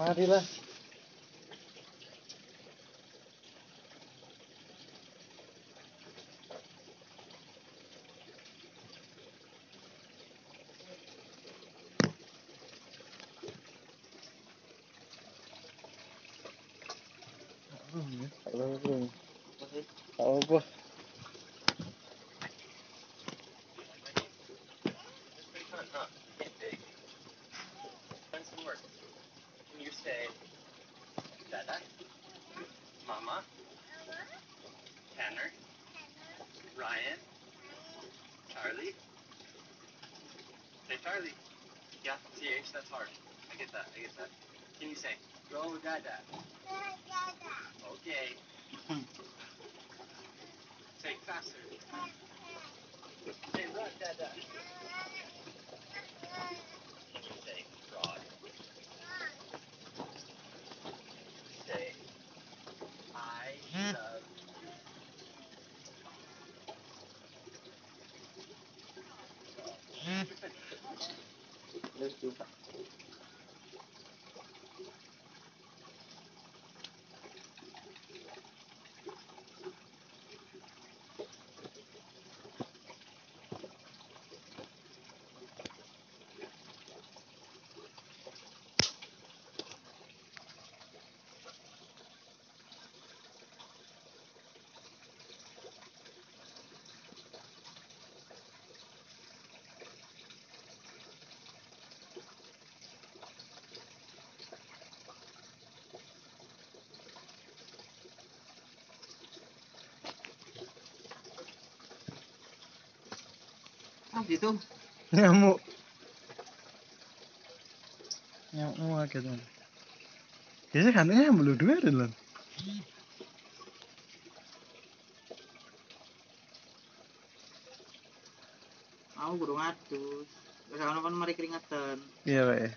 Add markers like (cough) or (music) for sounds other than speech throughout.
Marilah. Halo, bro. Halo, bro. You say Dada? Mama? Tanner? Ryan? Charlie? Say Charlie. Yeah, CH, that's hard. I get that, I get that. Can you say Go Dada? Okay. (laughs) Say faster. Say Run Dada. Ừ. Ừ. Let's do that. Ah gitu. Nyamuk. Nyamuk akeh teman. Biasanya kan nyamuk lu dua ada lan. Aku kudu ngatus. Wis ana kan mari keringetan. Iya, Pak.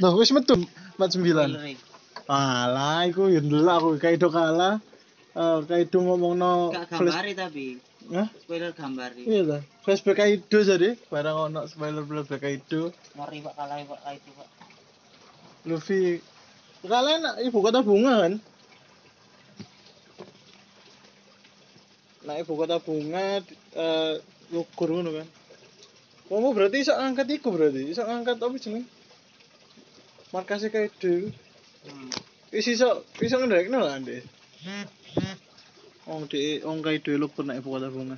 Loh, wis metu 49. Spoiler, Alah, iku ya ndelok aku kaido kalah. Eh, kaido ngomongno gambari tapi. Hah? Spoiler gambari. Iya ta. Flashback Kaido jadi barang ono spoiler flashback Kaido. Ngeri pak kalah pak itu pak. Luffy kalian ibu kota bunga kan? Nah, ibu kota bunga eh lugur ngono kan. Kamu berarti iso angkat iku berarti, iso angkat apa jeneng? Markasnya Kaido. Hmm. Wis iso iso ngendrekno lah Ande. Wong di wong Kaido lugur nek ibu kota bunga.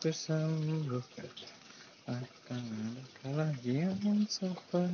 expressão louca. Vai calando, caladinha no sofá.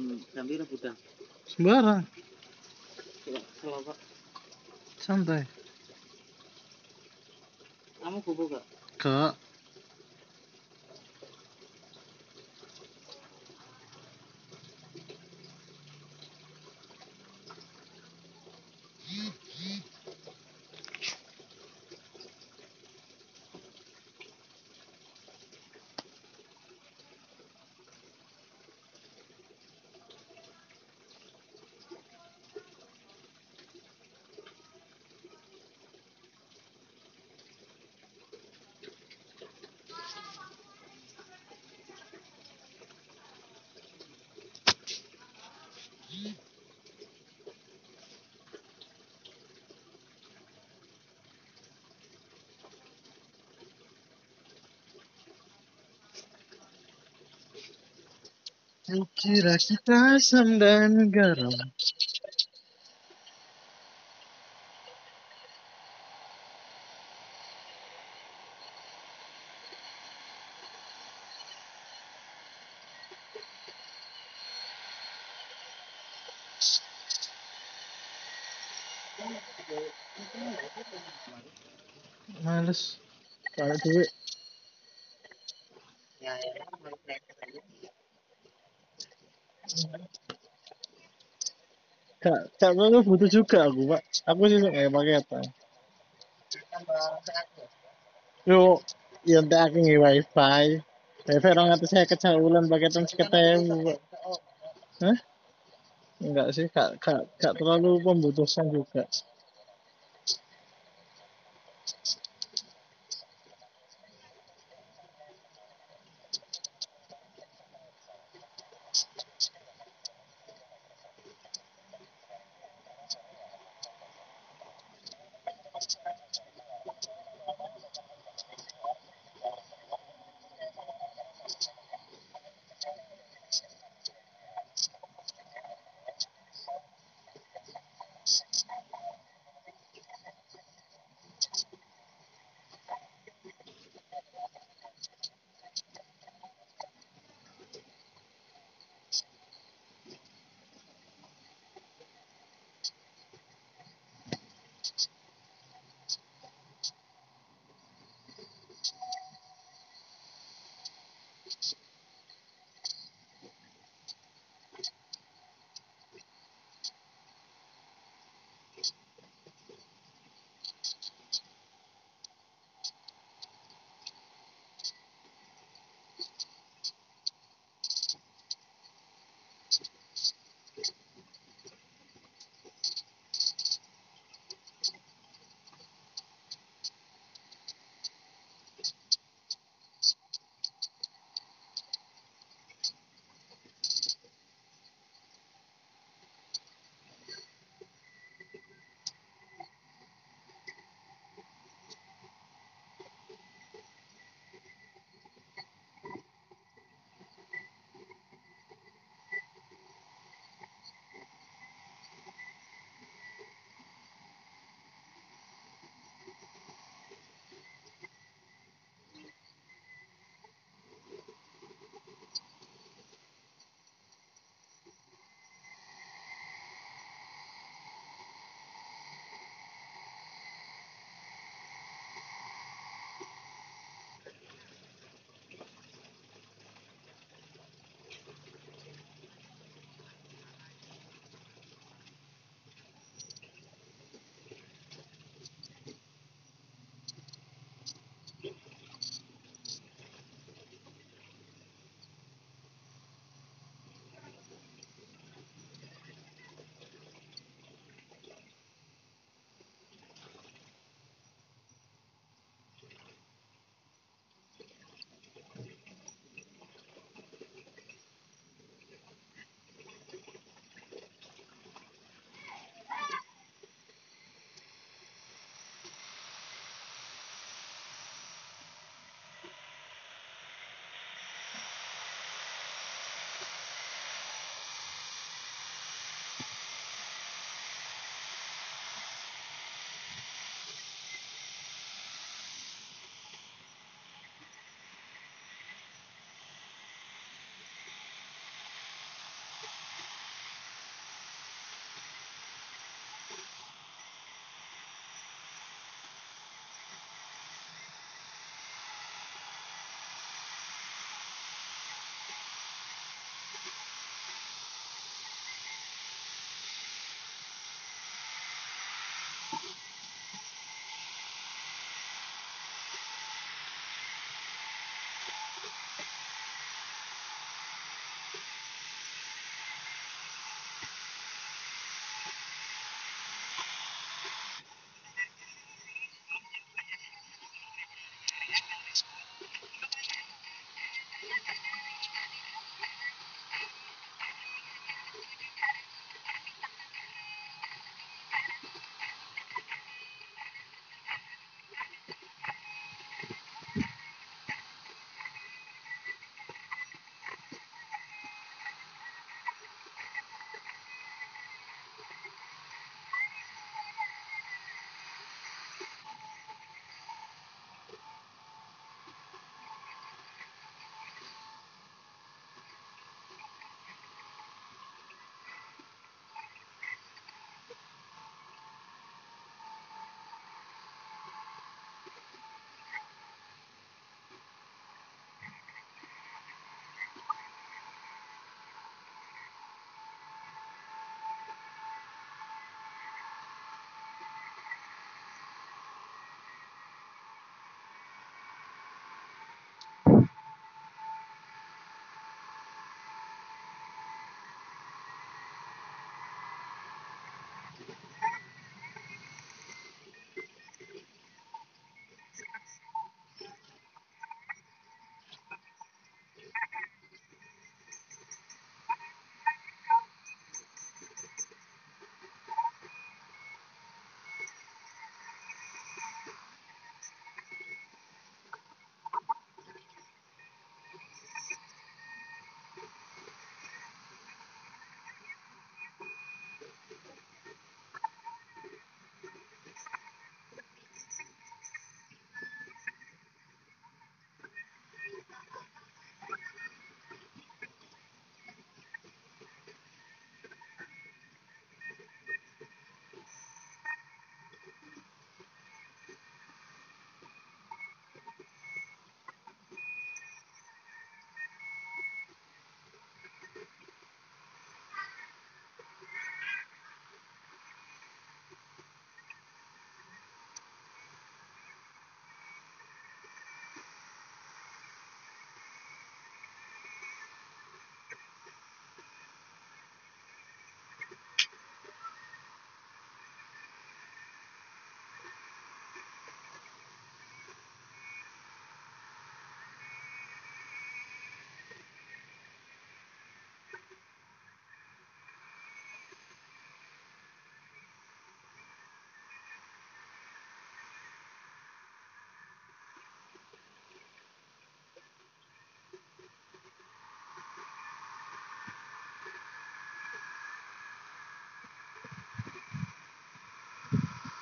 Sepertimu Gambira budang. Sembarang. Pak. Santai. Kamu kubu gak? Kak. Kira kita asam dan garam. Males. Ya Kak, kak gue butuh juga aku, Pak. Aku sih nggak. Tambah satu. Yo, yang tak aku ngi wifi. Wifi orang atas saya kecaulan paketan seketemu, Pak. Hah? Enggak sih, kak, kak, kak terlalu pembutuhan juga.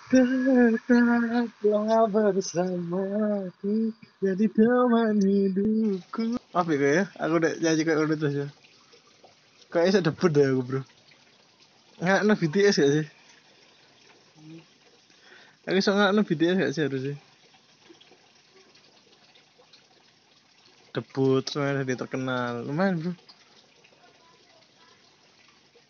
Tetaplah bersamaku Jadi teman hidupku Apa ya? Aku udah nyanyi kayak udah terus ya Kayaknya saya debut deh aku bro Nggak no BTS gak sih? Aku bisa nggak no BTS gak sih harusnya? Debut, soalnya dia terkenal Lumayan bro